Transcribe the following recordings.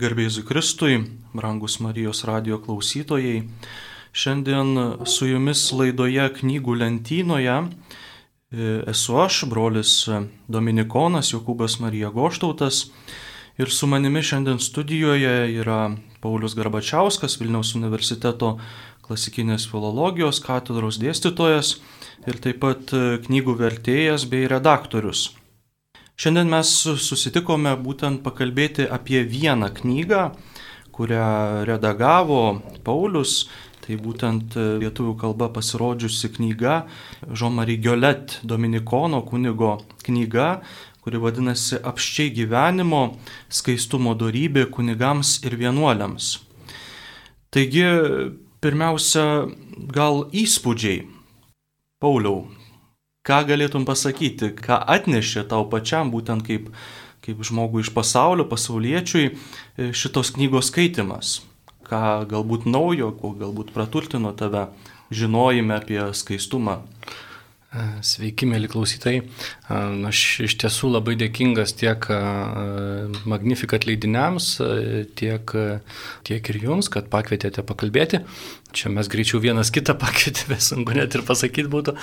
Garbėsiu Kristui, brangus Marijos radio klausytojai. Šiandien su jumis laidoje knygų lentynoje e, esu aš, brolis Dominikonas Jokūbas Marija Goštautas. Ir su manimi šiandien studijoje yra Paulius Garbačiauskas, Vilniaus universiteto klasikinės filologijos katedros dėstytojas ir taip pat knygų vertėjas bei redaktorius. Šiandien mes susitikome būtent pakalbėti apie vieną knygą, kurią redagavo Paulius. Tai būtent lietuvių kalba pasirodžiusi knyga Jean-Marie Giolet Dominikono kunigo knyga, kuri vadinasi Apščiai gyvenimo skaistumo darybė kunigams ir vienuoliams. Taigi, pirmiausia, gal įspūdžiai. Pauliau, ką galėtum pasakyti, ką atnešė tau pačiam būtent kaip, kaip žmogui iš pasaulio, pasauliečiui e, šitos knygos skaitimas? Ką galbūt naujo, ko galbūt praturtino tave žinojime apie skaistumą? Sveiki, mėly klausytojai. Aš iš tiesų labai dėkingas tiek Magnificat leidiniams, tiek, tiek ir jums, kad pakvietėte pakalbėti. Čia mes greičiau vienas kitą pakvietėme, sunku net ir pasakyti būtų.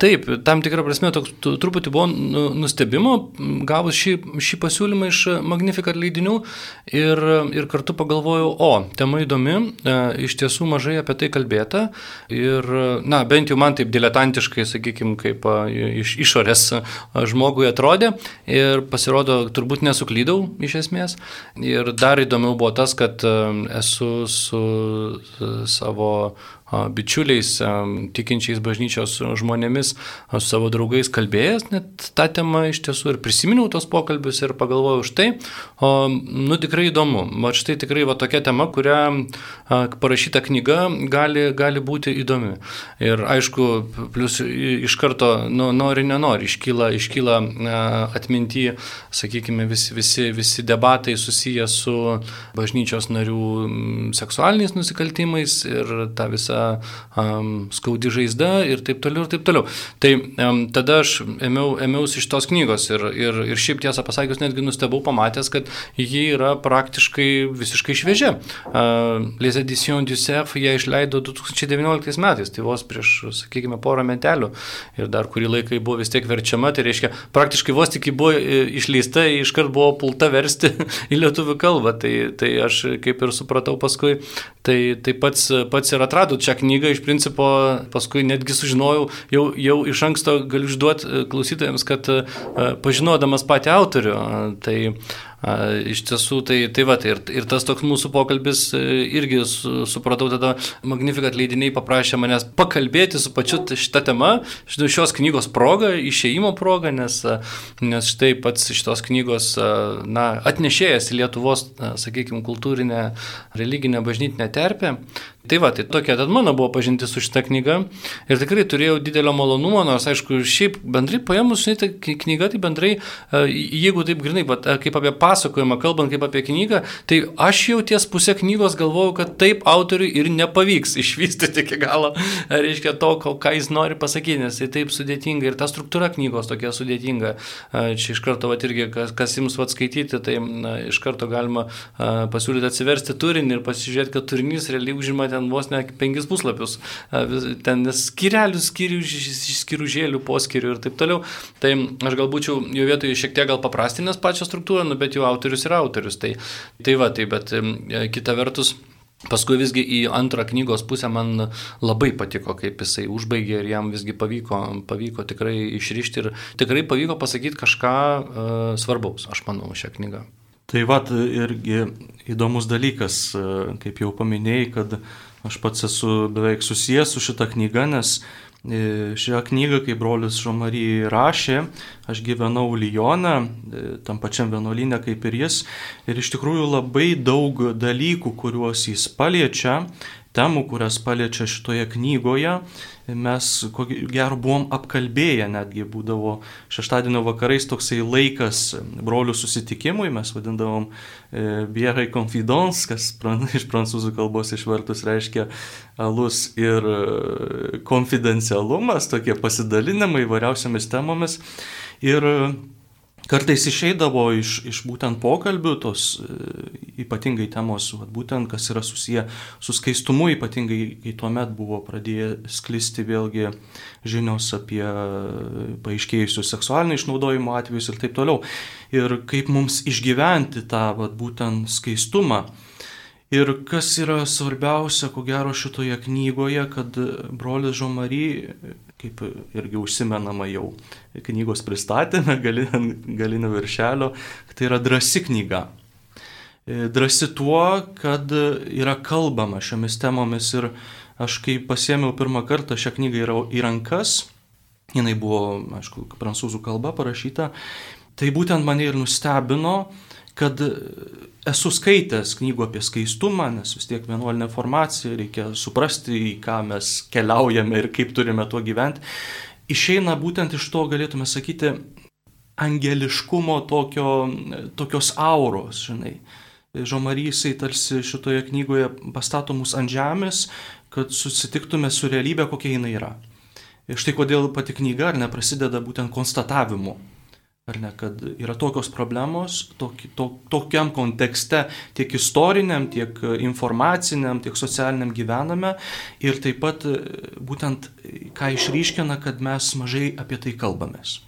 Taip, tam tikrą prasme toks truputį buvo nu, nustebimo, gavus šį, šį pasiūlymą iš Magnificat leidinių ir, ir kartu pagalvojau, o, tema įdomi, iš tiesų mažai apie tai kalbėta ir, na, bent jau man taip diletantiškai, sakykime, kaip iš išorės žmogui atrodė ir pasirodo, turbūt nesuklydau iš esmės. Ir dar įdomiau buvo tas, kad esu su savo bičiuliais, tikinčiais bažnyčios žmonėmis, su savo draugais kalbėjęs net tą temą iš tiesų ir prisiminiau tos pokalbius ir pagalvojau už tai, o, nu tikrai įdomu, va štai tikrai va tokia tema, kurią parašyta knyga gali, gali būti įdomi. Ir aišku, plus iš karto, nu, nori, nenori, iškyla, iškyla atminti, sakykime, visi, visi, visi debatai susiję su bažnyčios narių seksualiniais nusikaltimais ir ta visa um, skaudi žaizda ir taip toliau ir taip toliau. Tai um, tada aš ėmiau, ėmiausi iš tos knygos ir, ir, ir šiaip tiesą pasakius netgi nustebau pamatęs, kad ji yra praktiškai visiškai šviežia. Uh, Les Editions du Cerf ją išleido 2019 metais, tai vos prieš, sakykime, porą metelių ir dar kurį laiką buvo vis tiek verčiama, tai reiškia, praktiškai vos tik ji buvo e, išleista, iškart buvo pulta versti į lietuvių kalbą, tai, tai aš kaip ir supratau paskui, tai, tai pats, pats ir atradau čia knygą, iš principo paskui netgi sužinojau, jau, jau iš anksto galiu išduoti e, klausytojams, kad e, pažinodamas patį autorių, tai Iš tiesų, tai, tai va, tai ir, ir tas toks mūsų pokalbis e, irgi su, supratau tada, Magnificat leidiniai paprašė manęs pakalbėti su pačiu šitą temą, šios knygos proga, išėjimo proga, nes, nes štai pats šitos knygos na, atnešėjas į Lietuvos, sakykime, kultūrinę, religinę, bažnytinę terpę, Tai va, tai tokia tad mano buvo pažinti su šita knyga ir tikrai turėjau didelio malonumo, nors aišku, šiaip bendrai paėmus, žinai, ta knyga tai bendrai, e, jeigu taip grinai, bet kaip apie pasakojimą, kalbant kaip apie knygą, tai aš jau ties pusę knygos galvojau, kad taip autoriui ir nepavyks išvystyti iki galo, reiškia to, ką jis nori pasakyti, nes tai taip sudėtinga ir ta struktūra knygos tokia sudėtinga. E, čia iš karto, va, irgi, kas, kas jums va skaityti, tai na, iš karto galima e, pasiūlyti atsiversti turinį ir pasižiūrėti, kad turinys realiai užima ten vos ne penkis puslapius, ten skirelių, skirių, skiružėlių, poskirių ir taip toliau. Tai aš gal būčiau jo vietoje šiek tiek gal paprastinęs pačią struktūrą, nu, bet jau autorius yra autorius. Tai, tai va, tai bet kita vertus. Paskui visgi į antrą knygos pusę man labai patiko, kaip jisai užbaigė ir jam visgi pavyko, pavyko tikrai išrišti ir tikrai pavyko pasakyti kažką uh, svarbaus, aš manau, šią knygą. Tai vad irgi įdomus dalykas, kaip jau paminėjai, kad Aš pats esu beveik susijęs su šita knyga, nes e, šią knygą, kai brolis Žomarija rašė, aš gyvenau Lyjoną, e, tam pačiam vienuolynė kaip ir jis, ir iš tikrųjų labai daug dalykų, kuriuos jis paliečia, temų, kurias paliečia šitoje knygoje, mes ko gero buvom apkalbėję, netgi būdavo šeštadienio vakarais toksai laikas brolių susitikimui, mes vadindavom e, Bierai Confidence, kas pran, iš prancūzų kalbos išvertus reiškia alus ir e, konfidencialumas, tokie pasidalinimai įvairiausiamis temomis. Ir kartais išeidavo iš, iš būtent pokalbių tos e, ypatingai temos, vat, būtent kas yra susiję su skaistumu, ypatingai kai tuo met buvo pradėję sklisti vėlgi žinios apie paaiškėjusius seksualinio išnaudojimo atvejus ir taip toliau. Ir kaip mums išgyventi tą vat, būtent skaistumą. Ir kas yra svarbiausia, ko gero, šitoje knygoje, kad brolis Žomary kaip irgi užsimenama jau knygos pristatėme, galinio viršelio, tai yra drasi knyga. Drasi tuo, kad yra kalbama šiomis temomis ir aš kai pasėmiau pirmą kartą šią knygą į rankas, jinai buvo, aišku, prancūzų kalba parašyta, tai būtent mane ir nustebino, kad esu skaitęs knygų apie skaistumą, nes vis tiek vienuolinė formacija, reikia suprasti, į ką mes keliaujame ir kaip turime tuo gyventi. Išeina būtent iš to, galėtume sakyti, angeliškumo tokio, tokios auros, žinai. Žomarysai tarsi šitoje knygoje pastato mus ant žemės, kad susitiktume su realybė, kokia jinai yra. Ir štai kodėl pati knyga ar neprasideda būtent konstatavimu Ar ne, kad yra tokios problemos, toki, to, tokiam kontekste tiek istoriniam, tiek informaciniam, tiek socialiniam gyvename ir taip pat būtent ką išryškina, kad mes mažai apie tai kalbamės.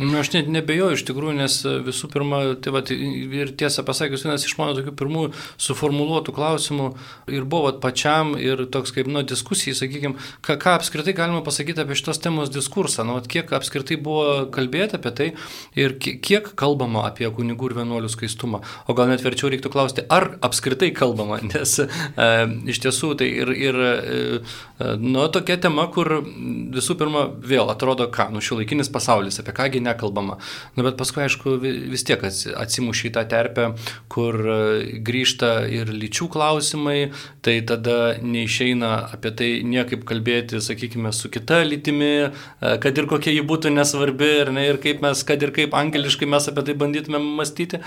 Nu, aš net nebejoju iš tikrųjų, nes e, visų pirma, tai va, ir tiesą pasakius, vienas iš mano tokių pirmų suformuoluotų klausimų ir buvo vat, pačiam ir toks kaip, nu, diskusijai, sakykime, ką, ką apskritai galima pasakyti apie šitos temos diskursą, nu, vat, kiek apskritai buvo kalbėti apie tai ir kiek kalbama apie kunigų ir vienuolių skaistumą. O gal net verčiau reiktų klausti, ar apskritai kalbama, nes e, iš tiesų tai ir, ir e, nu, tokia tema, kur visų pirma vėl atrodo, ką, nu, šiuolaikinis pasaulis, apie kągi ne nekalbama. Na, bet paskui, aišku, vis tiek atsimuši į tą terpę, kur e, grįžta ir lyčių klausimai, tai tada neišeina apie tai niekaip kalbėti, sakykime, su kita lytimi, e, kad ir kokia ji būtų nesvarbi, ir, ne, ir kaip mes, kad ir kaip angeliškai mes apie tai bandytume mąstyti.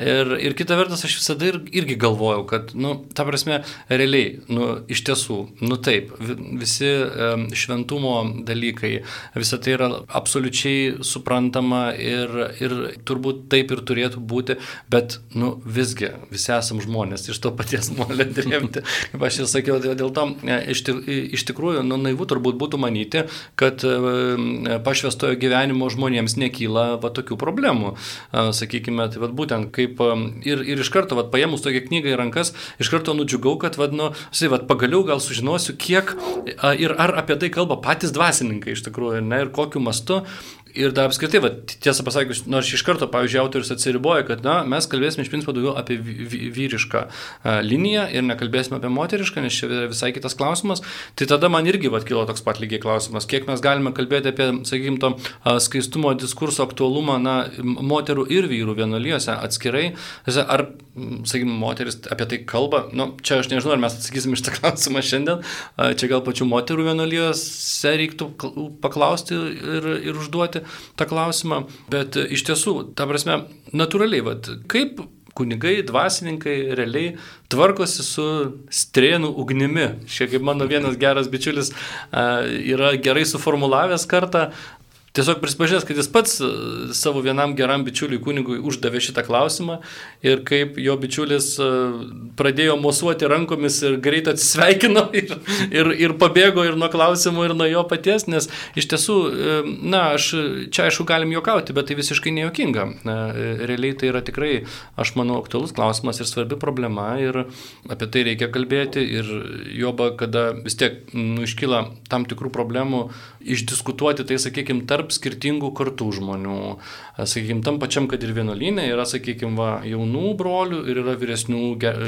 Ir, ir kita vertus, aš visada ir, irgi galvojau, kad, nu, ta prasme, realiai, nu, iš tiesų, nu taip, visi um, šventumo dalykai, visa tai yra absoliučiai suprantama suprantama ir, ir turbūt taip ir turėtų būti, bet, nu, visgi, visi esam žmonės, iš to paties molio drėmti. Kaip aš jau sakiau, tai dėl to e, iš, iš tikrųjų, nu, naivu turbūt būtų manyti, kad e, pašvestojo gyvenimo žmonėms nekyla va, tokių problemų. Sakykime, tai va, būtent kaip ir, ir iš karto, va, paėmus tokią knygą į rankas, iš karto nudžiugau, kad, va, nu, sai, va, pagaliau gal sužinosiu, kiek ir ar apie tai kalba patys dvasininkai iš tikrųjų, ne, ir kokiu mastu Ir dar apskritai, va, tiesą pasakius, nors iš karto, pavyzdžiui, autorius atsiriboja, kad na, mes kalbėsime iš principo daugiau apie vyrišką liniją ir nekalbėsime apie moterišką, nes čia visai kitas klausimas. Tai tada man irgi va, kilo toks pat lygiai klausimas, kiek mes galime kalbėti apie, sakykime, to skaistumo diskurso aktualumą na, moterų ir vyrų vienuolijose atskirai. Ar, sakykime, moteris apie tai kalba, nu, čia aš nežinau, ar mes atsakysim iš tą klausimą šiandien, čia gal pačių moterų vienuolijose reiktų paklausti ir, ir užduoti tą klausimą, bet iš tiesų, ta prasme, natūraliai, vat, kaip kunigai, dvasininkai realiai tvarkosi su strėnų ugnimi. Šiek kaip mano vienas geras bičiulis yra gerai suformulavęs kartą, tiesiog prisipažinęs, kad jis pats e, savo vienam geram bičiuliui kunigui uždavė šitą klausimą ir kaip jo bičiulis e, pradėjo mosuoti rankomis ir greit atsisveikino ir, ir, ir pabėgo ir nuo klausimų, ir nuo jo paties, nes iš tiesų, e, na, aš čia aišku galim juokauti, bet tai visiškai nejuokinga. Realiai tai yra tikrai, aš manau, aktualus klausimas ir svarbi problema ir apie tai reikia kalbėti ir joba, kada vis tiek nu, iškyla tam tikrų problemų, išdiskutuoti tai, sakykime, tarp skirtingų kartų žmonių. Sakykime, tam pačiam, kad ir vienuolynė yra, sakykime, va, jaunų brolių ir yra vyresnių,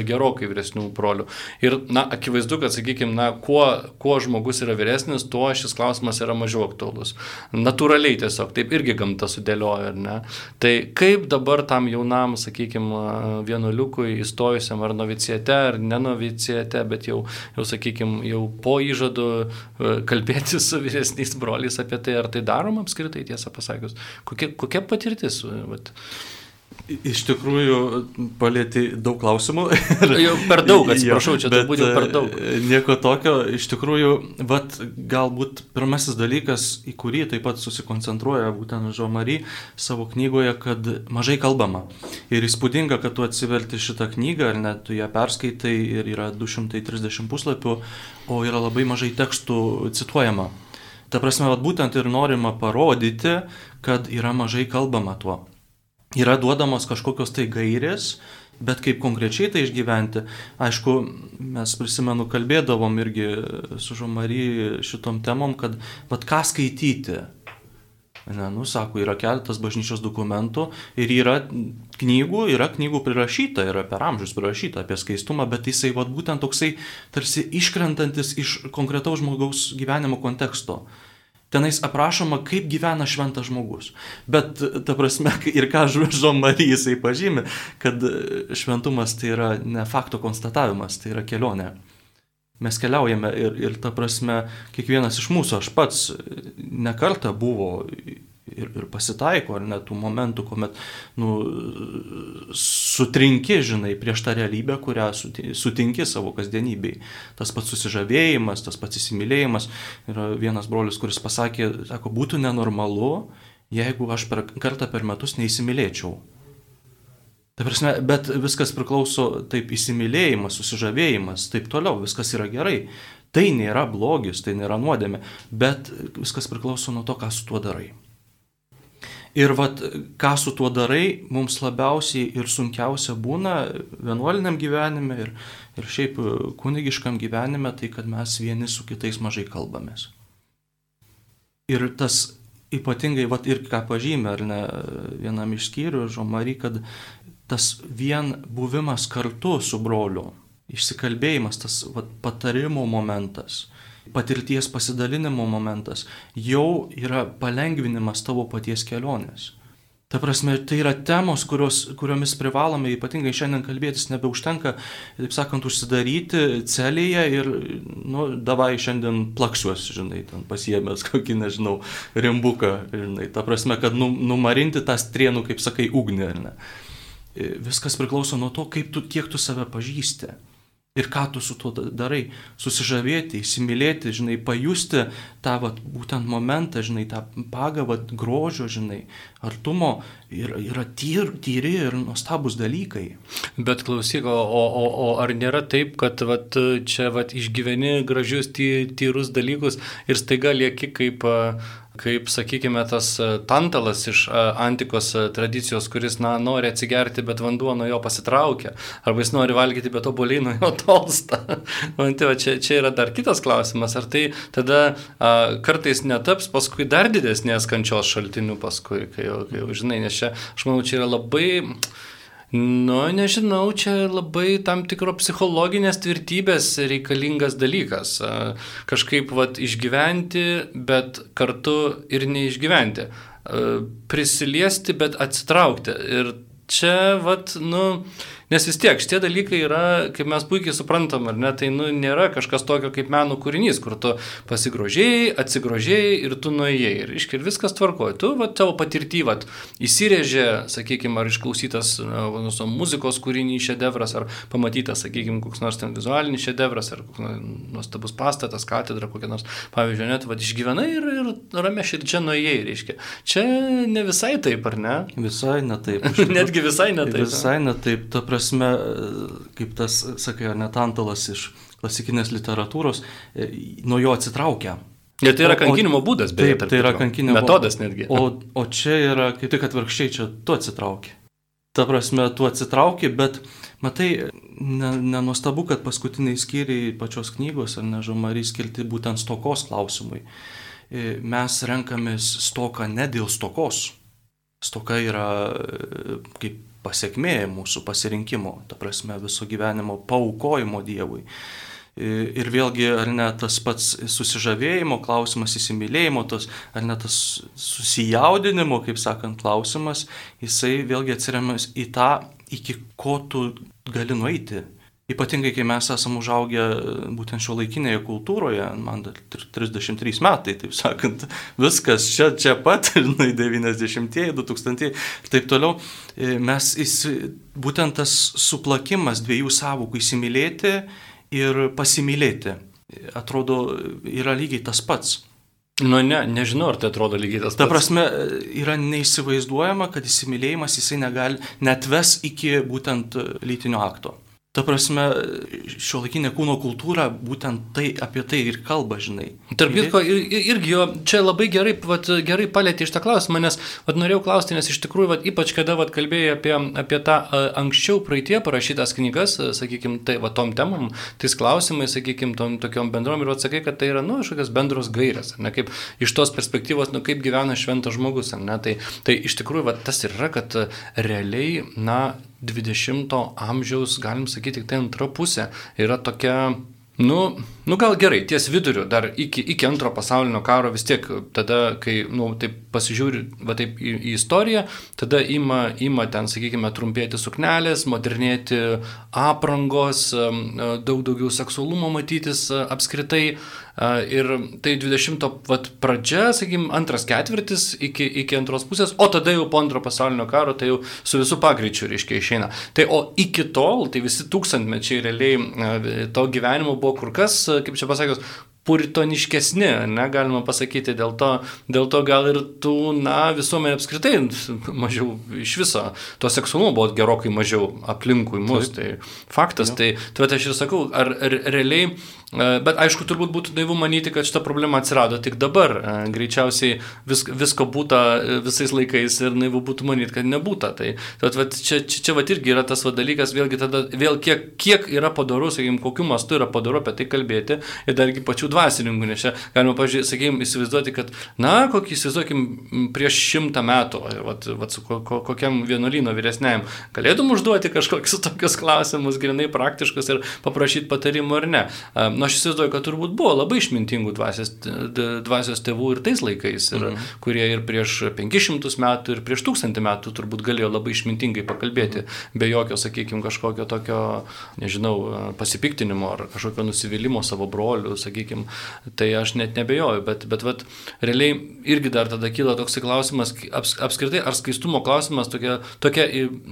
gerokai vyresnių brolių. Ir, na, akivaizdu, kad, sakykime, na, kuo, kuo žmogus yra vyresnis, tuo šis klausimas yra mažiau aktuolus. Naturaliai tiesiog, taip irgi gamta sudėlioja, ar ne? Tai kaip dabar tam jaunam, sakykime, vienuoliukui įstojusiam ar novicijate, ar nenovicijate, bet jau, jau sakykime, jau po įžadu e, kalbėti su vyresniais broliais apie tai, ar tai daroma apskritai, tiesą pasakius. Kokia, kokia patirtis? Vat. Iš tikrųjų, palėti daug klausimų. jau per daug, atsiprašau, čia turbūt jau per daug. Nieko tokio, iš tikrųjų, vat, galbūt pirmasis dalykas, į kurį taip pat susikoncentruoja būtent Žomary savo knygoje, kad mažai kalbama. Ir įspūdinga, kad tu atsiverti šitą knygą, ar net tu ją perskaitai ir yra 230 puslapių, o yra labai mažai tekstų cituojama. Ta prasme, vat, būtent ir norima parodyti, kad yra mažai kalbama tuo yra duodamos kažkokios tai gairės, bet kaip konkrečiai tai išgyventi, aišku, mes prisimenu, kalbėdavom irgi su Žomary šitom temom, kad vad ką skaityti. Ne, nu, sako, yra keletas bažnyčios dokumentų ir yra knygų, yra knygų prirašyta, yra per amžius prirašyta apie skaistumą, bet jisai vat, būtent toksai tarsi iškrentantis iš konkretaus žmogaus gyvenimo konteksto tenais aprašoma, kaip gyvena šventas žmogus. Bet, ta prasme, ir ką Žužom Marija jisai pažymė, kad šventumas tai yra ne fakto konstatavimas, tai yra kelionė. Mes keliaujame ir, ir ta prasme, kiekvienas iš mūsų, aš pats nekarta buvo ir, ir pasitaiko, ar net tų momentų, kuomet nu, sutrinki, žinai, prieš tą realybę, kurią sutinki savo kasdienybei. Tas pats susižavėjimas, tas pats įsimylėjimas. Yra vienas brolius, kuris pasakė, sako, būtų nenormalu, jeigu aš per kartą per metus neįsimylėčiau. Ta prasme, bet viskas priklauso taip įsimylėjimas, susižavėjimas, taip toliau, viskas yra gerai. Tai nėra blogis, tai nėra nuodėmė, bet viskas priklauso nuo to, ką su tuo darai. Ir vat, ką su tuo darai, mums labiausiai ir sunkiausia būna vienuoliniam gyvenime ir, ir šiaip kunigiškam gyvenime, tai kad mes vieni su kitais mažai kalbamės. Ir tas ypatingai, vat, ir ką pažymė, ar ne, vienam iš skyrių, Žomary, kad tas vien buvimas kartu su broliu, išsikalbėjimas, tas vat, patarimo momentas, patirties pasidalinimo momentas jau yra palengvinimas tavo paties kelionės. Ta prasme, tai yra temos, kurios, kuriomis privalome ypatingai šiandien kalbėtis, nebeužtenka, taip sakant, užsidaryti celėje ir, nu, davai šiandien plaksuos, žinai, ten pasiemęs kokį, nežinau, rimbuką, žinai, ta prasme, kad nu, numarinti tą strienų, kaip sakai, ugnį, ar ne. Viskas priklauso nuo to, kaip tu, kiek tu save pažįsti. Ir ką tu su tuo darai? Susižavėti, įsimylėti, žinai, pajusti tą vat, būtent momentą, žinai, tą pagavą grožio, žinai, artumo ir, yra tyr, tyri ir nuostabus dalykai. Bet klausyk, o, o, o ar nėra taip, kad vat, čia vat, išgyveni gražius, ty, tyrus dalykus ir staiga lieki kaip kaip, sakykime, tas e, tantalas iš e, antikos e, tradicijos, kuris, na, nori atsigerti, bet vanduo nuo jo pasitraukia, arba jis nori valgyti, bet oboliai nuo jo tolsta. Man tai va, čia, čia yra dar kitas klausimas, ar tai tada a, kartais netaps paskui dar didesnės kančios šaltinių paskui, kai jau, kai jau žinai, nes čia, aš manau, čia yra labai Nu, nežinau, čia labai tam tikro psichologinės tvirtybės reikalingas dalykas. Kažkaip vat, išgyventi, bet kartu ir neišgyventi. Prisiliesti, bet atsitraukti. Ir čia, vat, nu, Nes vis tiek šitie dalykai yra, kaip mes puikiai suprantam, ar ne, tai nu, nėra kažkas tokio kaip meno kūrinys, kur tu pasigrožėjai, atsigrožėjai ir tu nuėjai. Ir, ir viskas tvarkoja. Tu va, tavo patirtį va, įsirėžė, sakykime, ar išklausytas nu, muzikos kūrinys šedevras, ar pamatytas, sakykime, koks nors ten vizualinis šedevras, ar koks nuostabus pastatas, katedra, kokia nors, pavyzdžiui, net va, išgyvenai ir, ir ramė širdžia nuėjai, reiškia. Čia ne visai taip, ar ne? Visai ne taip. Netgi visai ne taip. Visai ne taip. Ta prasme, prasme, kaip tas, sakai, netantalas iš klasikinės literatūros, e, nuo jo atsitraukia. Ir tai yra kankinimo būdas, beje. Taip, tai yra kankinimo metodas netgi. O, o čia yra kaip tik atvirkščiai, čia tu atsitrauki. Ta prasme, tu atsitrauki, bet matai, nenuostabu, ne kad paskutiniai skyriai pačios knygos, ar nežomary skirti būtent stokos klausimui. E, mes renkamės stoką ne dėl stokos. Stoka yra kaip pasiekmė mūsų pasirinkimo, ta prasme viso gyvenimo paukojimo Dievui. Ir vėlgi, ar ne tas pats susižavėjimo klausimas, įsimylėjimo, tas, ar ne tas susijaudinimo, kaip sakant, klausimas, jisai vėlgi atsiriamas į tą, iki ko tu gali nueiti, Ypatingai, kai mes esame užaugę būtent šio laikinėje kultūroje, man 33 metai, taip sakant, viskas čia, čia pat, žinai, 90-ieji, 2000-ieji ir taip toliau, e, mes įsi, būtent tas suplakimas dviejų savokų įsimylėti ir pasimylėti, atrodo, yra lygiai tas pats. Nu, ne, nežinau, ar tai atrodo lygiai tas pats. Ta prasme, yra neįsivaizduojama, kad įsimylėjimas jisai negali net ves iki būtent lytinio akto. Ta prasme, šio laikinė kūno kultūra būtent tai, apie tai ir kalba, žinai. Tarp kitko, ir, irgi jo, čia labai gerai, vat, gerai palėtė iš tą klausimą, nes vat, norėjau klausti, nes iš tikrųjų, vat, ypač kada vat, kalbėjai apie, apie tą anksčiau praeitie parašytas knygas, sakykime, tai va tom temam, tais klausimais, sakykime, tom tokiom bendrom ir atsakai, kad tai yra, nu, kažkokios bendros gairės, ne kaip iš tos perspektyvos, nu, kaip gyvena šventas žmogus, ne, tai, tai iš tikrųjų, vat, tas ir yra, kad realiai, na, 20 amžiaus, galim sakyti, tik tai antra pusė yra tokia Nu, nu gal gerai, ties viduriu, dar iki, iki antro pasaulinio karo vis tiek, tada, kai, nu, taip pasižiūri, va taip į, į istoriją, tada ima, ima ten, sakykime, trumpėti suknelės, modernėti aprangos, daug daugiau seksualumo matytis apskritai, Ir tai 20 vat, pradžia, sakykim, antras ketvirtis iki, iki antros pusės, o tada jau po antro pasaulinio karo tai jau su visų pagreičiu, reiškia, išeina. Tai o iki tol, tai visi tūkstantmečiai realiai to gyvenimo buvo kur kas, kaip čia pasakius, puritoniškesni, negalima pasakyti, dėl to, dėl to gal ir tų, na, visuomenė apskritai mažiau iš viso, to seksualumo buvo gerokai mažiau aplinkui mus, Taip. tai faktas, ja. tai, tai aš ir sakau, ar, ar realiai, e, bet aišku, turbūt būtų naivu manyti, kad šita problema atsirado tik dabar, e, greičiausiai vis, visko būta e, visais laikais ir naivu būtų manyti, kad nebūta, tai, tai vat, čia, čia, čia vat irgi yra tas va, dalykas, vėlgi tada, vėl kiek, kiek yra padaru, sakykime, kokiu mastu yra padaru apie tai kalbėti ir dargi pačių dvasinių dvasininkų, nes čia galima, sakykime, įsivaizduoti, kad, na, kokį įsivaizduokim, prieš šimtą metų, vat, vat, su ko, ko, kokiam vienuolyno vyresniajam, galėtum užduoti kažkokius tokius klausimus, grinai praktiškus ir paprašyti patarimų ar ne. Na, nu, aš įsivaizduoju, kad turbūt buvo labai išmintingų dvasios, dvasios tėvų ir tais laikais, ir, mhm. kurie ir prieš 500 metų, ir prieš 1000 metų turbūt galėjo labai išmintingai pakalbėti, be jokio, sakykime, kažkokio tokio, nežinau, pasipiktinimo ar kažkokio nusivylimų savo brolių, sakykime, tai aš net nebejoju, bet, bet vat, realiai irgi dar tada kyla toks klausimas, aps, apskritai, ar skaistumo klausimas tokia, tokia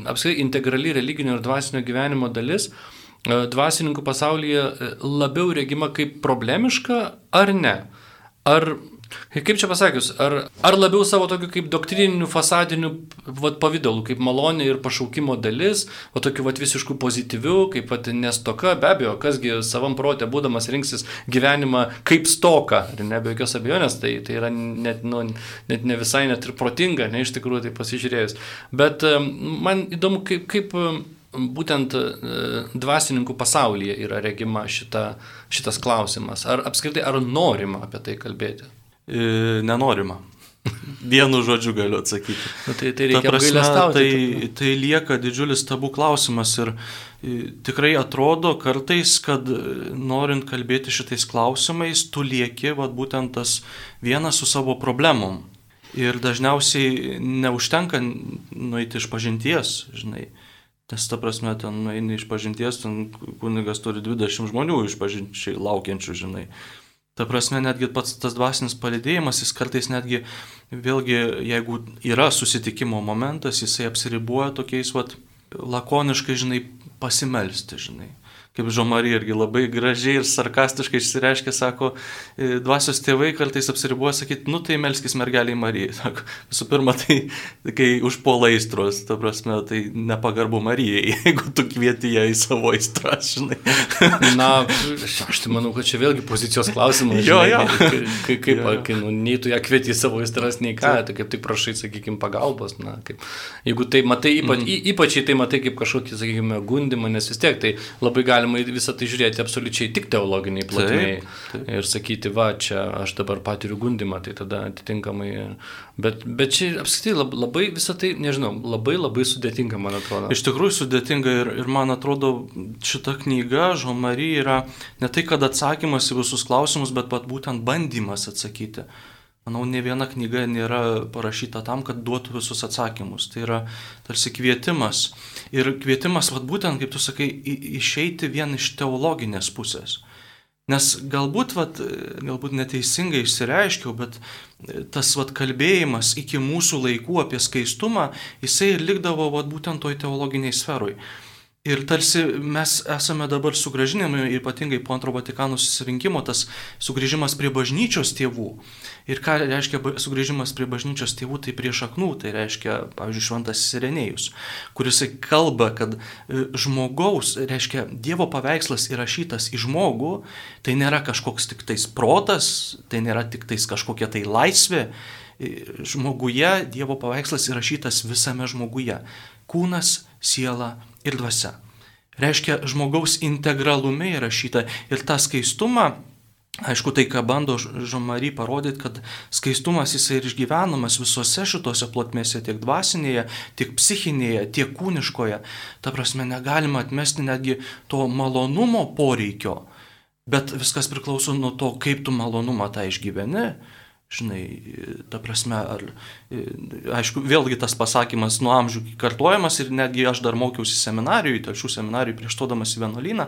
apskritai integrali religinio ir dvasinio gyvenimo dalis e, dvasininkų pasaulyje e, labiau regima kaip problemiška ar ne? Ar Kaip čia pasakius, ar, ar labiau savo tokiu kaip doktrininiu fasadiniu vat, pavydalu, kaip malonė ir pašaukimo dalis, o tokiu vat, visiškų pozityvių, kaip vat, nestoka, be abejo, kasgi savam protė būdamas rinksis gyvenimą kaip stoka, ir ne be jokios abejonės, tai, tai yra net, nu, net ne visai net ir protinga, ne iš tikrųjų tai pasižiūrėjus. Bet man įdomu, kaip, kaip būtent dvasininkų pasaulyje yra regima šita, šitas klausimas. Ar apskritai, ar norima apie tai kalbėti? E, nenorima. Vienu žodžiu galiu atsakyti. Nu, tai, tai, Ta prasme, tai, tai lieka didžiulis tabų klausimas ir tikrai atrodo kartais, kad e, norint kalbėti šitais klausimais, tu lieki vat, būtent tas vienas su savo problemom. Ir dažniausiai neužtenka nueiti iš pažinties, žinai. Nes ta prasme, ten nueini iš pažinties, ten kunigas turi 20 žmonių iš pažinčiai laukiančių, žinai. Ta prasme, netgi pats tas dvasinis palidėjimas, jis kartais netgi, vėlgi, jeigu yra susitikimo momentas, jisai apsiribuoja tokiais, vat, lakoniškai, žinai, pasimelsti, žinai kaip Žomarija irgi labai gražiai ir sarkastiškai išsireiškia, sako, e, dvasios tėvai kartais apsiribuoja sakyti, nu tai melskis mergeliai Marijai. Sako, visų pirma, tai kai užpuola aistros, ta prasme, tai nepagarbu Marijai, jeigu tu kvieti ją į savo aistras, žinai. Na, aš tai manau, kad čia vėlgi pozicijos klausimas. jo, jo. Kaip, kaip jo. Kai, nu, nei tu ją kvieti į savo aistras, nei ką, tai kaip tik prašai, sakykime, pagalbos. Na, kaip, jeigu tai matai, ypač, mm. ypač tai matai kaip kažkokį, sakykime, gundimą, nes vis tiek tai labai galima galima visą tai žiūrėti absoliučiai tik teologiniai plotmiai ir sakyti, va, čia aš dabar patiriu gundimą, tai tada atitinkamai. Bet, bet čia apskritai labai visą tai, nežinau, labai labai sudėtinga, man atrodo. Iš tikrųjų sudėtinga ir, ir man atrodo, šita knyga, Žomary, yra ne tai, kad atsakymas į visus klausimus, bet pat būtent bandymas atsakyti. Manau, ne viena knyga nėra parašyta tam, kad duotų visus atsakymus. Tai yra tarsi kvietimas. Ir kvietimas, vad būtent, kaip tu sakai, išeiti vien iš teologinės pusės. Nes galbūt, vat, galbūt neteisingai išsireiškiau, bet tas vat, kalbėjimas iki mūsų laikų apie skaistumą, jisai ir likdavo vat, būtent toj teologiniai sferoj. Ir tarsi mes esame dabar sugražinami, ypatingai po antro Vatikano susirinkimo, tas sugrįžimas prie bažnyčios tėvų. Ir ką reiškia sugrįžimas prie bažnyčios tėvų, tai prie šaknų, tai reiškia, pavyzdžiui, šventas Sirenėjus, kuris kalba, kad e, žmogaus, reiškia, Dievo paveikslas įrašytas į žmogų, tai nėra kažkoks tik tais protas, tai nėra tik tais kažkokia tai laisvė. E, žmoguje Dievo paveikslas įrašytas visame žmoguje. Kūnas, siela ir dvasia. Reiškia, žmogaus integralume įrašyta ir tą skaistumą, aišku, tai ką bando Žomary parodyti, kad skaistumas jisai ir išgyvenamas visose šitose plotmėse, tiek dvasinėje, tiek psichinėje, tiek kūniškoje. Ta prasme, negalima atmesti netgi to malonumo poreikio, bet viskas priklauso nuo to, kaip tu malonumą tą išgyveni. Žinai, ta prasme, ar, aišku, vėlgi tas pasakymas nuo amžių kartojamas ir netgi aš dar mokiausi seminarijui, tačiau seminarijui prieš todamas į vienuolyną,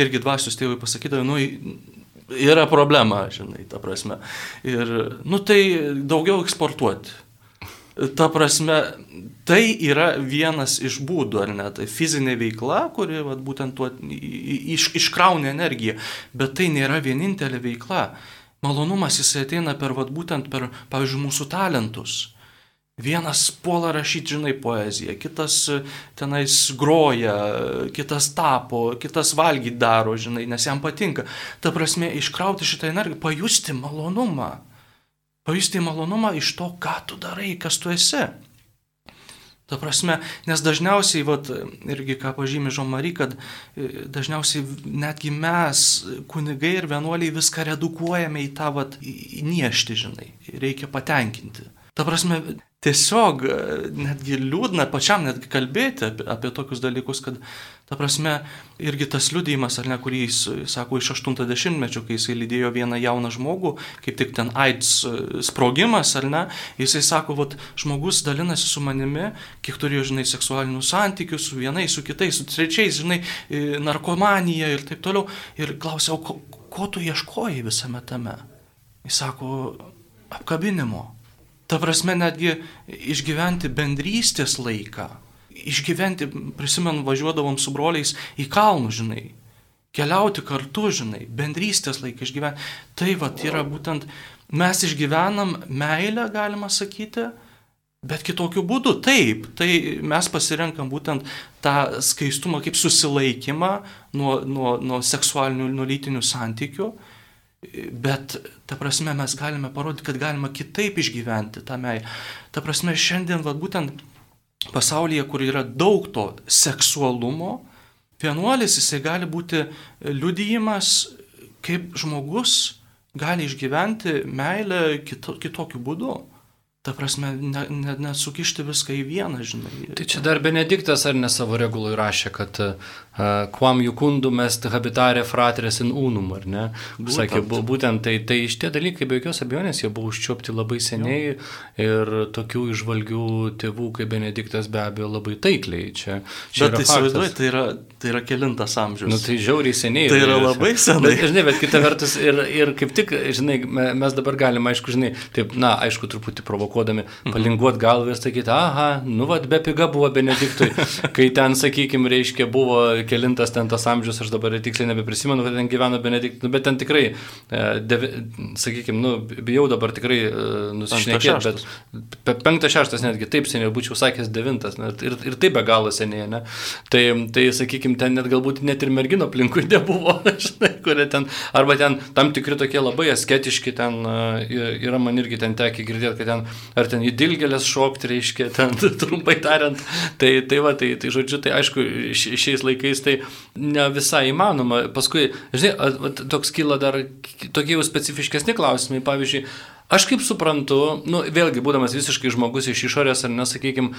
irgi dvasios tėvai pasakydavo, nu, yra problema, žinai, ta prasme. Ir, nu, tai daugiau eksportuoti. Ta prasme, tai yra vienas iš būdų, ar ne, tai fizinė veikla, kuri vat, būtent tuo iš, iškrauna energiją, bet tai nėra vienintelė veikla. Malonumas jisai ateina per, vat, būtent per, pavyzdžiui, mūsų talentus. Vienas puola rašyti, žinai, poeziją, kitas e, tenais groja, kitas tapo, kitas valgyti daro, žinai, nes jam patinka. Ta prasme, iškrauti šitą energiją, pajusti malonumą. Pajusti malonumą iš to, ką tu darai, kas tu esi. Ta prasme, nes dažniausiai, vat, irgi ką pažymė Žomary, kad e, dažniausiai netgi mes, kunigai ir vienuoliai, viską redukuojame į tą vat, niešti, žinai, reikia patenkinti. Ta prasme, tiesiog e, netgi liūdna pačiam netgi kalbėti apie, apie tokius dalykus, kad, ta prasme, irgi tas liūdėjimas, ar ne, kurį jis sako iš 80-mečio, kai jisai lydėjo vieną jauną žmogų, kaip tik ten AIDS e, sprogimas, ar ne, jisai sako, vat, žmogus dalinasi su manimi, kiek turėjo, žinai, seksualinių santykių su vienais, su kitais, su trečiais, žinai, e, narkomanija ir taip toliau. Ir klausiau, ko, ko tu ieškojai visame tame? Jis sako, apkabinimo Ta prasme, netgi išgyventi bendrystės laiką. Išgyventi, prisimenu, važiuodavom su broliais į kalnų, žinai. Keliauti kartu, žinai, bendrystės laiką išgyventi. Tai va, yra būtent, mes išgyvenam meilę, galima sakyti, bet kitokiu būdu. Taip, tai mes pasirenkam būtent tą skaistumą kaip susilaikymą nuo, nuo, nuo seksualinių, nuo lytinių santykių Bet, ta prasme, mes galime parodyti, kad galima kitaip išgyventi tą meilę. Ta prasme, šiandien, va, būtent pasaulyje, kur yra daug to seksualumo, vienuolis jisai gali būti liudijimas, kaip žmogus gali išgyventi meilę kito, kitokiu būdu. Ta prasme, nesukišti ne, ne viską į vieną, žinai. Tai čia dar Benediktas ar ne savo regului rašė, kad quam jukundum est habitare fratres in unum, ar ne? Būtent. Sakė, būtent tai, tai šitie dalykai be jokios abejonės jie buvo užčiopti labai seniai jo. ir tokių išvalgių tėvų kaip Benediktas be abejo labai taikliai. Čia, čia bet tai įsivaizduoju, tai yra, tai yra kelintas amžius. Nu, tai žiauriai seniai. Tai yra labai senai. Bet, žinai, bet kita vertus ir, ir kaip tik, žinai, mes dabar galime, aišku, žinai, taip, na, aišku, truputį provokuodami, mhm. palinguot galvą ir sakyti, aha, nu, vad, be piga buvo Benediktui, kai ten, sakykime, reiškia, buvo kelintas ten tas amžius, aš dabar tiksliai nebeprisimenu, kad ten gyveno Benediktas, nu, bet ten tikrai, e, devi, sakykime, nu, bijau dabar tikrai e, nusišnekėti, bet penktas, šeštas netgi taip seniai, būčiau sakęs devintas, ne, ir, ir taip be galo seniai, ne. Tai, tai sakykime, ten net galbūt net ir mergino aplinkui nebuvo, žinai, kurie ten, arba ten tam tikri tokie labai asketiški, ten e, yra man irgi ten tekia girdėti, kad ten, ar ten į dilgelės šokti, reiškia, ten trumpai tariant, tai, tai va, tai, tai žodžiu, tai aišku, šiais laikais laikais tai ne visai įmanoma. Paskui, žinai, toks kyla dar tokie jau specifiškesni klausimai. Pavyzdžiui, Aš kaip suprantu, nu, vėlgi, būdamas visiškai žmogus iš išorės, ar nesakykime,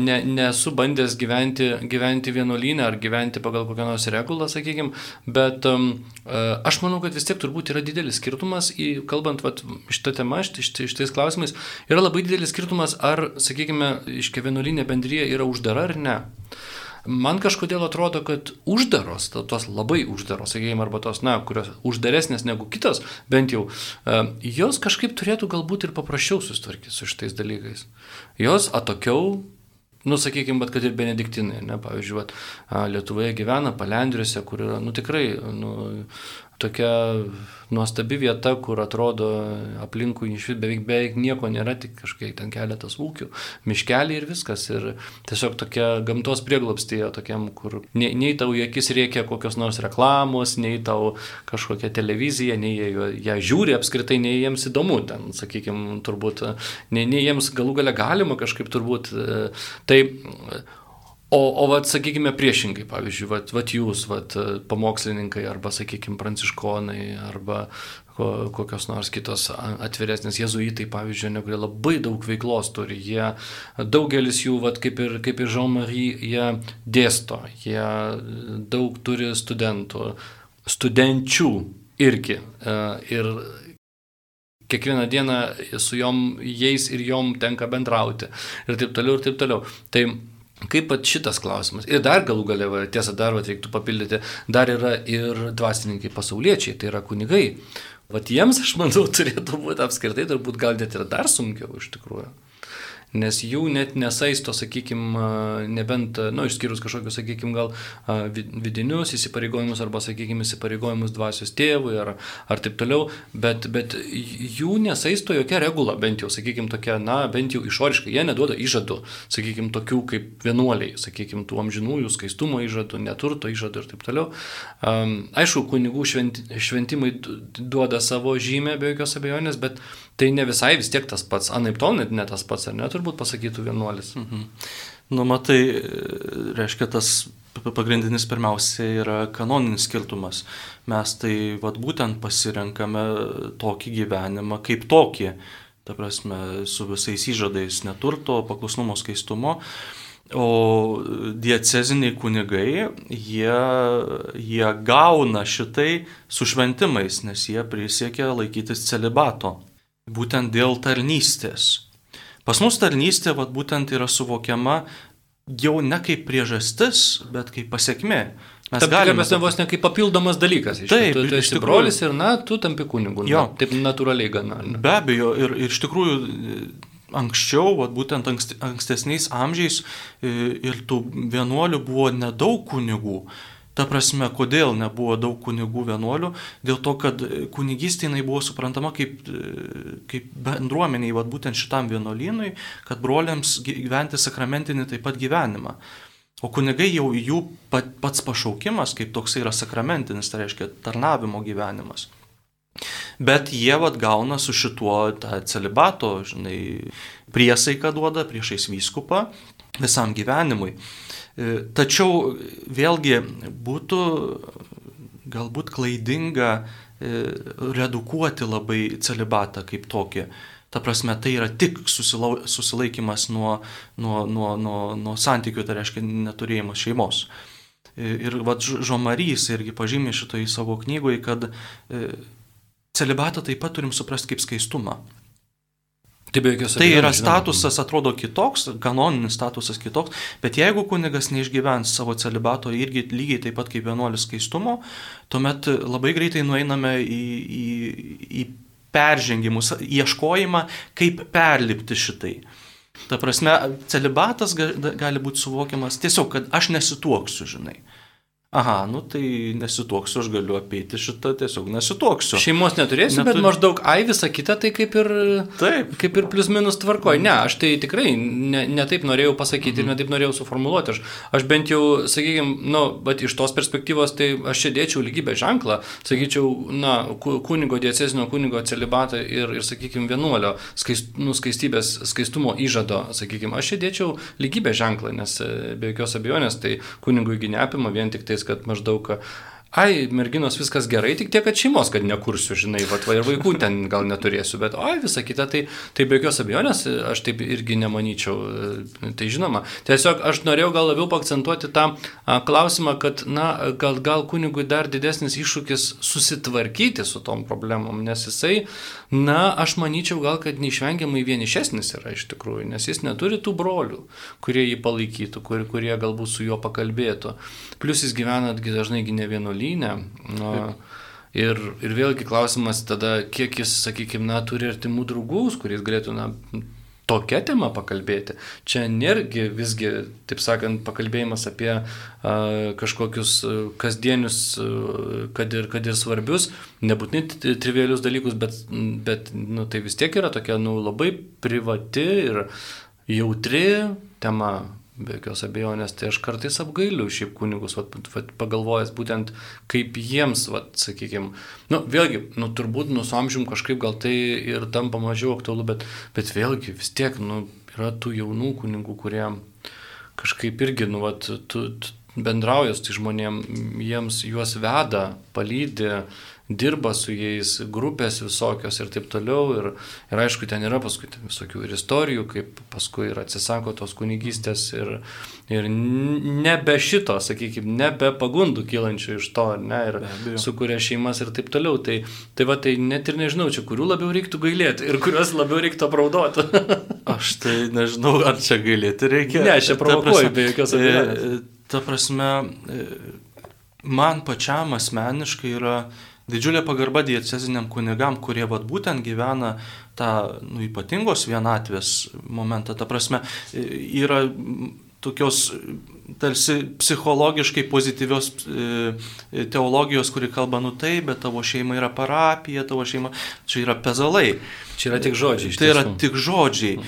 ne, nesu bandęs gyventi, gyventi vienuolynę ar gyventi pagal kokią nors regulą, sakykime, bet um, aš manau, kad vis tiek turbūt yra didelis skirtumas, į, kalbant vat, šitą temą, šitais klausimais, yra labai didelis skirtumas, ar, sakykime, iškia vienuolynė bendryje yra uždara ar ne. Man kažkodėl atrodo, kad uždaros, tos labai uždaros, sakykime, arba tos, na, kurios uždaresnės negu kitos, bent jau, e, jos kažkaip turėtų galbūt ir paprasčiau susitvarkyti su šitais dalykais. Jos atokiau Nu, sakykime, bet kad ir benediktinai, ne, pavyzdžiui, vat, Lietuvoje gyvena palendriuose, kur yra, nu, tikrai, nu, tokia nuostabi vieta, kur atrodo aplinkui iš vis beveik, beveik nieko nėra, tik kažkiek ten keletas ūkių, miškeliai ir viskas. Ir tiesiog tokia gamtos prieglapstėje, tokiam, kur nei, nei tau į akis reikia kokios nors reklamos, nei tau kažkokia televizija, nei jie ją žiūri apskritai, nei jiems įdomu ten, sakykime, turbūt, nei, nei jiems galų gale galima kažkaip turbūt. Tai O, o vat, sakykime, priešingai, pavyzdžiui, vat, vat jūs, vat, pamokslininkai, arba, sakykime, pranciškonai, arba kokios nors kitos atviresnės jezuitai, pavyzdžiui, ne, kurie labai daug veiklos turi. Jie, daugelis jų, vat, kaip ir, kaip ir Jean-Marie, jie dėsto, jie daug turi studentų, studenčių irgi. E, ir kiekvieną dieną su jom, jais ir jom tenka bendrauti. Ir taip toliau, ir taip toliau. Tai Kaip pat šitas klausimas. Ir dar galų galę, tiesą dar va, reiktų papildyti, dar yra ir dvasininkai pasauliečiai, tai yra kunigai. Vat jiems, aš manau, turėtų būti apskritai, turbūt gal net ir dar sunkiau iš tikrųjų nes jų net nesaisto, sakykime, nebent, na, nu, išskyrus kažkokius, sakykime, gal vidinius įsipareigojimus arba, sakykime, įsipareigojimus dvasios tėvui ar, ar taip toliau, bet, bet jų nesaisto jokia regula, bent jau, sakykime, tokia, na, bent jau išoriškai, jie neduoda įžadų, sakykime, tokių kaip vienuoliai, sakykime, tų amžinųjų skaistumo įžadų, neturto įžadų ir taip toliau. Aišku, kunigų šventi, šventimai duoda savo žymę be jokios abejonės, bet tai ne visai vis tiek tas pats, anaip tol net ne tas pats, ar ne, turbūt pasakytų vienuolis. Mhm. Nu, matai, reiškia, tas pagrindinis pirmiausia yra kanoninis skirtumas. Mes tai vat, būtent pasirenkame tokį gyvenimą kaip tokį, ta prasme, su visais įžadais neturto, paklusnumo skaistumo. O dieceziniai kunigai, jie, jie gauna šitai su šventimais, nes jie prisiekia laikytis celibato būtent dėl tarnystės. Pas mus tarnystė vat, būtent yra suvokiama jau ne kaip priežastis, bet kaip pasiekmė. Mes Tam galime mes vos ne kaip papildomas dalykas. Iš taip, tu, tu esi brolis ir, na, tu tampi kunigu. Jo. Na, taip natūraliai gana. Ne? Be abejo, ir, ir iš tikrųjų anksčiau, vat, būtent ankstesniais amžiais ir tų vienuolių buvo nedaug kunigų. Ta prasme, kodėl nebuvo daug kunigų vienuolių? Dėl to, kad kunigystė jinai buvo suprantama kaip, kaip bendruomeniai, vad būtent šitam vienuolynui, kad broliams gyventi sakramentinį taip pat gyvenimą. O kunigai jau jų pat, pats pašaukimas, kaip toksai yra sakramentinis, tai reiškia tarnavimo gyvenimas. Bet jie vad gauna su šituo tą celibato, žinai, priesaiką duoda priešais vyskupą visam gyvenimui. E, tačiau vėlgi būtų galbūt klaidinga e, redukuoti labai celibatą kaip tokį. Ta prasme, tai yra tik susilau, susilaikimas nuo, nuo, nuo, nuo, nuo santykių, tai reiškia neturėjimas šeimos. E, ir vad Žomarys irgi pažymė šitoje savo knygoje, kad celibatą taip pat turim suprasti kaip skaistumą. Tai, tai yra statusas, atrodo kitoks, kanoninis statusas kitoks, bet jeigu kunigas neišgyvens savo celibato irgi lygiai taip pat kaip vienuolis skaistumo, tuomet labai greitai nueiname į, į, į peržengimus, ieškojimą, kaip perlipti šitai. Ta prasme, celibatas gali būti suvokiamas tiesiog, kad aš nesituoksiu, žinai aha, nu tai nesituoksiu, aš galiu apeiti šitą, tiesiog nesituoksiu. Šeimos neturėsiu, Neturi... bet maždaug, ai, visa kita tai kaip ir, taip. kaip ir plus minus tvarkoju. Ne, aš tai tikrai ne, ne taip norėjau pasakyti mhm. ir ne taip norėjau suformuoluoti. Aš, aš bent jau, sakykime, nu, bet iš tos perspektyvos, tai aš čia dėčiau lygybę ženklą, sakyčiau, na, kunigo diecezinio kunigo celibatą ir, ir sakykime, vienuolio skaist, nu, skaistybės, skaistumo įžado, sakykime, aš čia dėčiau lygybę ženklą, nes be jokios abejonės tai kunigui neapima vien tik tais kad maždaug ai, merginos viskas gerai, tik tiek, kad šeimos, kad nekursiu, žinai, va, va ir vaikų ten gal neturėsiu, bet, oi, visa kita, tai, tai be jokios abejonės, aš taip irgi nemanyčiau. Tai žinoma, tiesiog aš norėjau gal labiau pakcentuoti tą a, klausimą, kad, na, gal, gal kunigui dar didesnis iššūkis susitvarkyti su tom problemom, nes jisai, na, aš manyčiau gal, kad neišvengiamai vienišesnis yra iš tikrųjų, nes jis neturi tų brolių, kurie jį palaikytų, kur, kurie galbūt su juo pakalbėtų. Plus jis gyvena dažnai ne vienuolynę. Nu, ir, ir vėlgi klausimas tada, kiek jis, sakykime, na, turi artimų draugų, kuriais galėtų, na, tokia tema pakalbėti. Čia nėrgi visgi, taip sakant, pakalbėjimas apie a, kažkokius kasdienius, kad, ir, kad ir svarbius, nebūtinai trivialius dalykus, bet, bet nu, tai vis tiek yra tokia nu, labai privati ir jautri tema Be jokios abejonės, tai aš kartais apgailiu šiaip kunigus, vat, vat, pagalvojęs būtent kaip jiems, vat, sakykime, nu, vėlgi, nu, turbūt nusamžym kažkaip gal tai ir tampa mažiau aktualu, bet, bet vėlgi vis tiek, nu, yra tų jaunų kunigų, kurie kažkaip irgi, nu, vat, tu, tu bendrauja su tai žmonėm, jiems juos veda, palydė, dirba su jais, grupės visokios ir taip toliau. Ir, ir aišku, ten yra paskui ten visokių ir istorijų, kaip paskui ir atsisako tos kunigystės ir, ir nebe šito, sakykime, nebe pagundų kylančių iš to, ne, ir sukuria šeimas ir taip toliau. Tai, tai va, tai net ir nežinau, čia kurių labiau reiktų gailėti ir kuriuos labiau reiktų apraudoti. Aš tai nežinau, ar čia gailėti reikia. Ne, aš čia provokuoju, be jokios e, abejonės. Ta prasme, e, man pačiam asmeniškai yra didžiulė pagarba dieceziniam kunigam, kurie vat, būtent gyvena tą nu, ypatingos vienatvės momentą. Ta prasme, yra tokios tarsi psichologiškai pozityvios teologijos, kuri kalba, nu tai, bet tavo šeima yra parapija, tavo šeima, čia yra pezalai. Čia yra tik žodžiai. Tai yra tik žodžiai,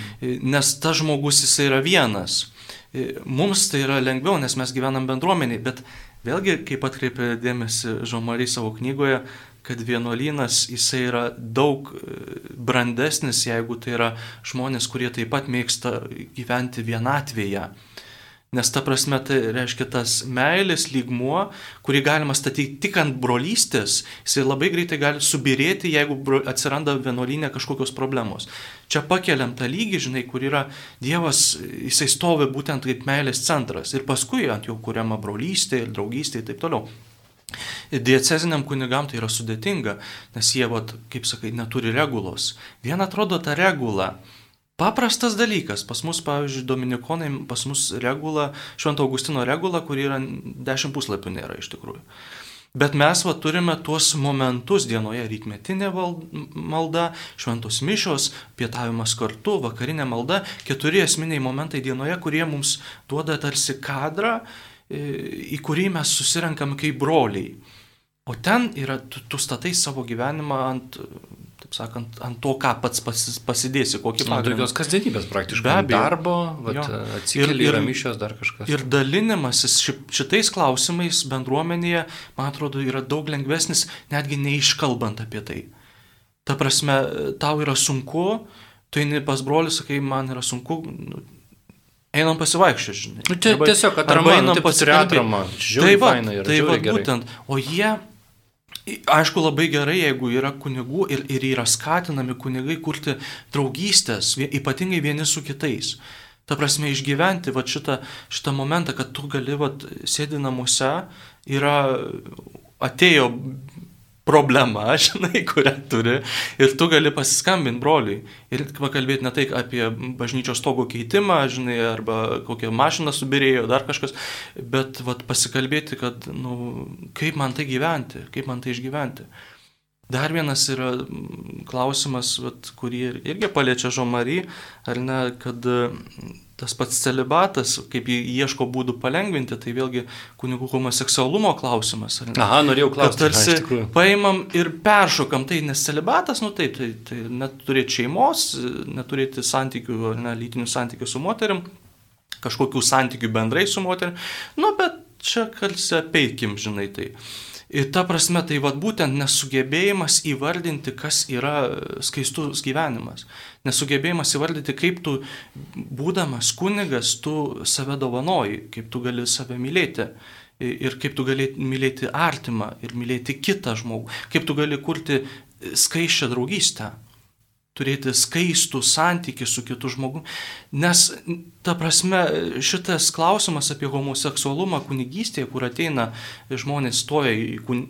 nes tas žmogus jisai yra vienas. Mums tai yra lengviau, nes mes gyvenam bendruomeniai, bet Vėlgi, kaip atkreipė dėmesį Žomary savo knygoje, kad vienuolynas jisai yra daug e, brandesnis, jeigu tai yra žmonės, kurie taip pat mėgsta gyventi vienatvėje. Nes ta prasme tai reiškia tas meilės lygmuo, kurį galima statyti tik ant brolystės, jisai labai greitai gali subirėti, jeigu atsiranda vienuolinė kažkokios problemos. Čia pakeliam tą lygį, žinai, kur yra Dievas, jisai stovi būtent kaip meilės centras ir paskui ant jo kuriama brolystė ir draugystė ir taip toliau. Dieceziniam kunigam tai yra sudėtinga, nes jie, vat, kaip sakai, neturi regulos. Viena atrodo ta regula Paprastas dalykas. Pas mus, pavyzdžiui, Dominikonai, pas mus regula, Švento Augustino regula, kuri yra 10 puslapių nėra iš tikrųjų. Bet mes va, turime tuos momentus dienoje - rytmetinė malda, šventos mišios, pietavimas kartu, vakarinė malda - keturi esminiai momentai dienoje, kurie mums duoda tarsi kadrą, e, į kurį mes susirenkam kaip broliai. O ten yra, tu, tu statai savo gyvenimą ant taip sakant, ant to, ką pats pasidėsi, kokį pagrindą. Tokios kasdienybės praktiškai. Be abejo. Darbo, atsikeli ir, ir mišios dar kažkas. Ir dalinimasis šitais klausimais bendruomenėje, man atrodo, yra daug lengvesnis, netgi neiškalbant apie tai. Ta prasme, tau yra sunku, tu eini pas brolius, sakai, man yra sunku, nu, einam pasivaikščioti, žinai. Nu, tai tiesiog atrama, einam pasikalbėti. Tai va, tai va, būtent, o jie Aišku, labai gerai, jeigu yra kunigų ir, ir yra skatinami kunigai kurti draugystės, ypatingai vieni su kitais. Ta prasme, išgyventi va, šitą, šitą momentą, kad tu gali, va, sėdi namuose, yra atėjo problema, žinai, kurią turi ir tu gali pasiskambinti broliui ir pakalbėti ne tai apie bažnyčios stogo keitimą, žinai, arba kokią mašiną subirėjo, dar kažkas, bet vat, pasikalbėti, kad, nu, kaip man tai gyventi, kaip man tai išgyventi. Dar vienas yra klausimas, vat, kurį irgi paliečia Žomary, ar ne, kad tas pats celibatas, kaip jį ieško būdų palengvinti, tai vėlgi kunigų homoseksualumo klausimas. Aha, norėjau klausti. Tarsi aha, paimam ir peršokam tai, nes celibatas, nu taip, tai, tai neturėti šeimos, neturėti santykių, ne, lytinių santykių su moterim, kažkokių santykių bendrai su moterim, nu bet čia kalsi apeikim, žinai, tai. Ir ta prasme, tai vad būtent nesugebėjimas įvardinti, kas yra skaistus gyvenimas. Nesugebėjimas įvardinti, kaip tu, būdamas kunigas, tu save dovanoji, kaip tu gali save mylėti. ir kaip tu gali mylėti artimą ir mylėti kitą žmogų, kaip tu gali kurti skaiščią draugystę, turėti skaistų santykių su kitu žmogu. Nes, ta prasme, šitas klausimas apie homoseksualumą kunigystėje, kur ateina žmonės stoja į, kun...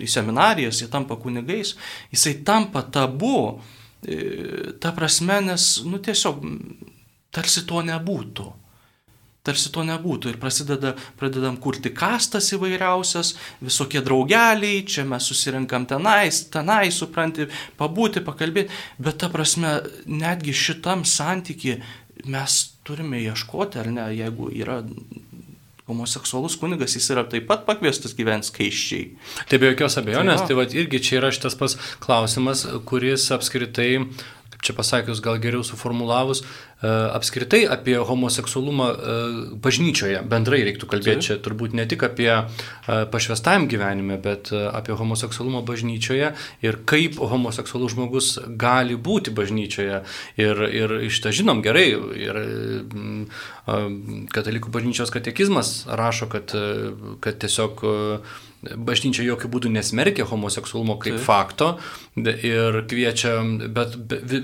į seminarijas, jie tampa kunigais, jisai tampa tabu. E, ta prasme, nes, nu tiesiog, tarsi to nebūtų tarsi to nebūtų. Ir prasideda, pradedam kurti kastas įvairiausias, visokie draugeliai, čia mes susirinkam tenais, tenai, supranti, pabūti, pakalbėti, bet ta prasme, netgi šitam santyki mes turime ieškoti, ar ne, jeigu yra homoseksualus kunigas, jis yra taip pat pakviestas gyventi skaiščiai. Tai be jokios abejonės, tai, tai va, irgi čia yra šitas pas klausimas, kuris apskritai kaip čia pasakius, gal geriau suformulavus, apskritai apie homoseksualumą e, bažnyčioje bendrai reiktų kalbėti. Čia turbūt ne tik apie e, pašvestajam gyvenime, bet apie homoseksualumą bažnyčioje ir kaip homoseksualus žmogus gali būti bažnyčioje. Ir, ir iš tą žinom gerai. Ir, Katalikų bažnyčios katekizmas rašo, kad, kad tiesiog bažnyčia jokių būdų nesmerkia homoseksualumo kaip Taip. fakto ir kviečia, bet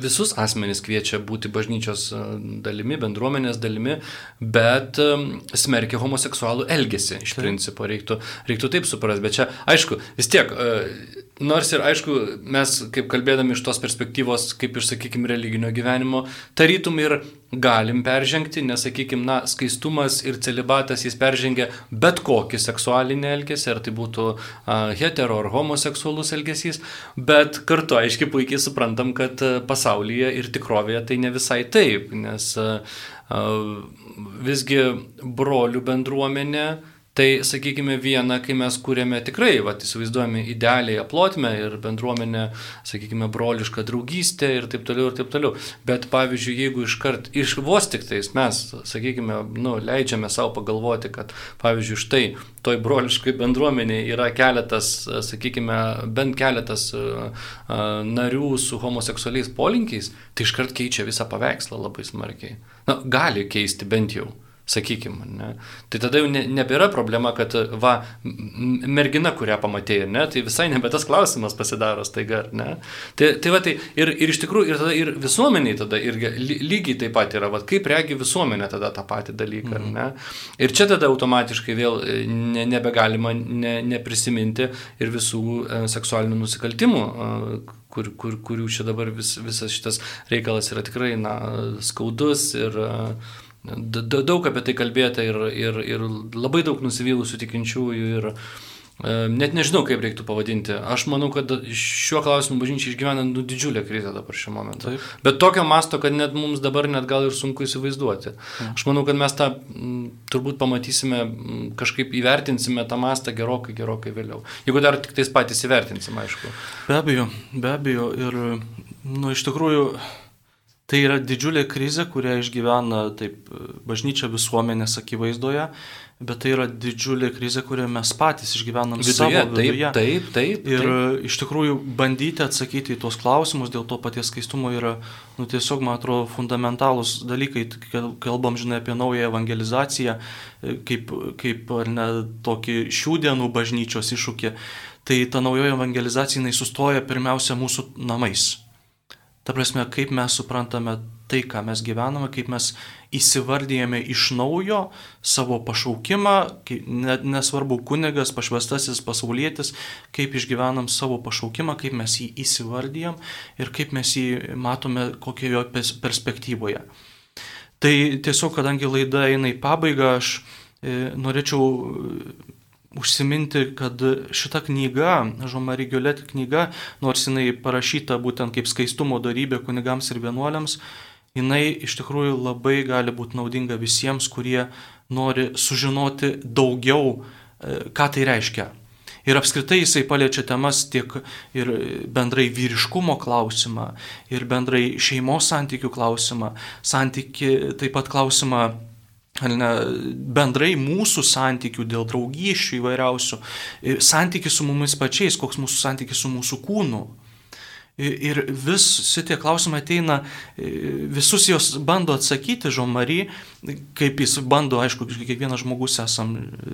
visus asmenys kviečia būti bažnyčios e, dalimi, bendruomenės dalimi, bet e, smerkia homoseksualų elgesį iš Taip. principo, reiktų, reiktų taip suprasti, bet čia aišku, vis tiek e, Nors ir aišku, mes kaip kalbėdami iš tos perspektyvos, kaip ir sakykime, religinio gyvenimo, tarytum ir galim peržengti, nes sakykime, na, skaistumas ir celibatas jis peržengia bet kokį seksualinį elgesį, ar tai būtų a, hetero ar homoseksualus elgesys, bet kartu aiškiai puikiai suprantam, kad pasaulyje ir tikrovėje tai ne visai taip, nes a, a, visgi brolių bendruomenė, Tai sakykime viena, kai mes kūrėme tikrai, va, įsivaizduojame idealiai aplotmę ir bendruomenę, sakykime, brolišką draugystę ir taip toliau ir taip toliau. Bet pavyzdžiui, jeigu iškart iš vos tik tais mes, sakykime, nu, leidžiame savo pagalvoti, kad pavyzdžiui, štai toj broliškai bendruomeniai yra keletas, sakykime, bent keletas narių su homoseksualiais polinkiais, tai iškart keičia visą paveikslą labai smarkiai. Na, gali keisti bent jau sakykime. Ne? Tai tada jau ne, nebėra problema, kad va, mergina, kurią pamatėjai, ne, tai visai nebe tas klausimas pasidaro staiga, ne. Tai, tai va, tai ir, ir iš tikrųjų, ir, tada, ir visuomeniai tada irgi lygiai taip pat yra, va, kaip regi visuomenė tada tą patį dalyką, mhm. ne. Ir čia tada automatiškai vėl e, ne, nebegalima ne, neprisiminti ir visų e, seksualinių nusikaltimų, e, kur, kur, kurių čia dabar vis, visas šitas reikalas yra tikrai na, skaudus ir uh, Daug apie tai kalbėta ir, ir, ir labai daug nusivylusių tikinčiųjų ir e, net nežinau, kaip reiktų pavadinti. Aš manau, kad šiuo klausimu bažnyčia išgyvena nu, didžiulę krizę dabar šiuo momentu. Taip. Bet tokio masto, kad net mums dabar net gal ir sunku įsivaizduoti. Taip. Aš manau, kad mes tą m, turbūt pamatysime, m, kažkaip įvertinsime tą mastą gerokai, gerokai vėliau. Jeigu dar tik tais patys įvertinsime, aišku. Be abejo, be abejo. Ir, nu, iš tikrųjų, Tai yra didžiulė krizė, kurią išgyvena taip bažnyčia visuomenės akivaizdoje, bet tai yra didžiulė krizė, kurią mes patys išgyvenam viduje, savo viduje. Taip, taip, taip. Ir taip. iš tikrųjų bandyti atsakyti į tuos klausimus dėl to paties skaistumo yra, nu tiesiog, man atrodo, fundamentalūs dalykai. Kalbam, žinai, apie naują evangelizaciją, kaip, kaip ar ne, tokį šių dienų bažnyčios iššūkį. Tai ta naujoji evangelizacija, jinai sustoja pirmiausia mūsų namais Ta prasme, kaip mes suprantame tai, ką mes gyvename, kaip mes įsivardyjame iš naujo savo pašaukimą, nesvarbu kunigas, pašvestasis pasaulietis, kaip išgyvenam savo pašaukimą, kaip mes jį įsivardyjam ir kaip mes jį matome kokioje perspektyvoje. Tai tiesiog, kadangi laida eina į pabaigą, aš e, norėčiau užsiminti, kad šita knyga, Žomari Giolet knyga, nors jinai parašyta būtent kaip skaistumo darybė kunigams ir vienuoliams, jinai iš tikrųjų labai gali būti naudinga visiems, kurie nori sužinoti daugiau, e, ką tai reiškia. Ir apskritai jisai paliečia temas tiek ir bendrai vyriškumo klausimą, ir bendrai šeimos santykių klausimą, santyki, taip pat klausimą ne, bendrai mūsų santykių dėl draugysčių įvairiausių, santykis su mumis pačiais, koks mūsų santykis su mūsų kūnu. Ir vis šitie klausimai ateina, visus jos bando atsakyti, Žomary, kaip jis bando, aišku, kiekvienas žmogus esam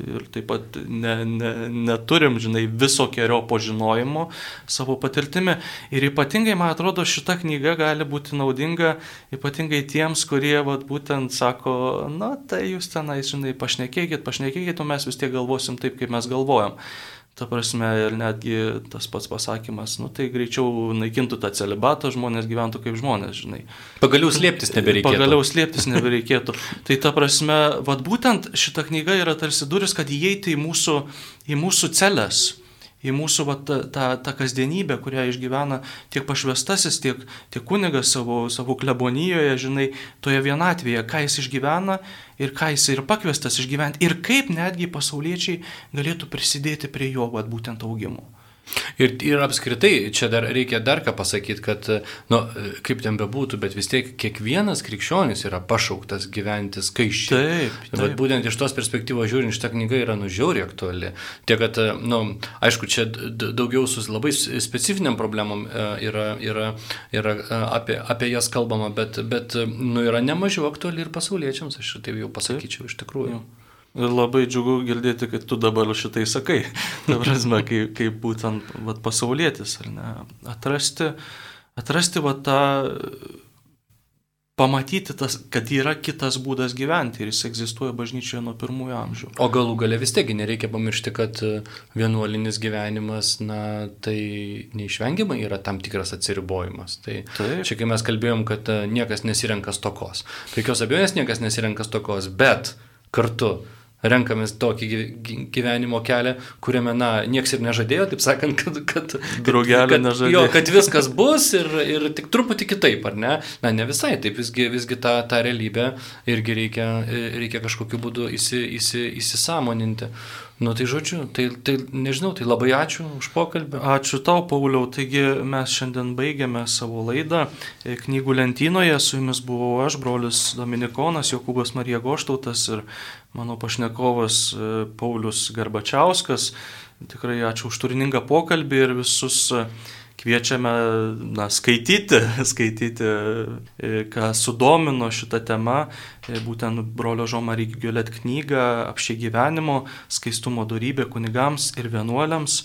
ir taip pat ne, ne, neturim, žinai, visokiojo požinojimo savo patirtimi. Ir ypatingai, man atrodo, šita knyga gali būti naudinga ypatingai tiems, kurie, vat, būtent sako, na, tai jūs tenai, žinai, pašnekėkit, pašnekėkit, o mes vis tiek galvosim taip, kaip mes galvojam. Ta prasme, ir netgi tas pats pasakymas, nu tai greičiau naikintų tą celibatą, žmonės gyventų kaip žmonės, žinai. Pagaliau slėptis nebereikėtų. Pagaliau slėptis nebereikėtų. tai ta prasme, vad būtent šita knyga yra tarsi duris, kad įeiti į mūsų, į mūsų celės į mūsų va, tą, tą, tą kasdienybę, kurią išgyvena tiek pašvestasis, tiek, tiek kunigas savo, savo klebonijoje, žinai, toje vienatvėje, ką jis išgyvena ir ką jis ir pakviestas išgyventi ir kaip netgi pasauliečiai galėtų prisidėti prie jo va, būtent augimo. Ir, ir apskritai, čia dar reikia dar ką pasakyti, kad, nu, kaip ten bebūtų, bet vis tiek kiekvienas krikščionis yra pašauktas gyventi skaičiai. Taip. taip. Bet būtent iš tos perspektyvos žiūrint, šitą knygą yra nužiauri aktuali. Tiek, kad, nu, aišku, čia daugiau su labai specifiniam problemom e, yra, yra, yra e, apie, apie jas kalbama, bet, bet nu, yra nemažiau aktuali ir pasauliečiams, aš taip jau pasakyčiau taip. iš tikrųjų. Jau. Labai džiugu girdėti, kad tu dabar šitai sakai. Ta prasme, kaip, kaip būtent vat, pasaulietis, ar ne? Atrasti, atrasti vat, tą, pamatyti, tas, kad yra kitas būdas gyventi ir jis egzistuoja bažnyčioje nuo pirmųjų amžių. O galų gale vis tiek nereikia pamiršti, kad vienuolinis gyvenimas, na, tai neišvengiamai yra tam tikras atsiribojimas. Tai Taip. čia kai mes kalbėjom, kad niekas nesirenka stokos. Be jokios abejonės niekas nesirenka stokos, bet kartu renkamės tokį gyvenimo kelią, kuriame, na, nieks ir nežadėjo, taip sakant, kad, kad, Draugelė kad, nežadėjo. Jo, kad viskas bus ir, ir tik truputį kitaip, ar ne? Na, ne visai, taip visgi, visgi tą, tą realybę irgi reikia, reikia kažkokiu būdu įsi, įsi, įsisamoninti. Nu tai žodžiu, tai, tai nežinau, tai labai ačiū už pokalbį. Ačiū tau, Pauliau. Taigi mes šiandien baigiame savo laidą. Knygų lentynoje su jumis buvau aš, brolis Dominikonas, Jokūbas Marija Goštautas ir mano pašnekovas Paulius Garbačiauskas. Tikrai ačiū už turiningą pokalbį ir visus kviečiame na, skaityti, skaityti, e, ką sudomino šitą temą, e, būtent brolio Žomary Giolet knygą apšie gyvenimo, skaistumo darybė kunigams ir vienuoliams.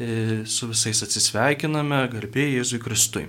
E, su visais atsisveikiname, garbėjai Jėzui Kristui.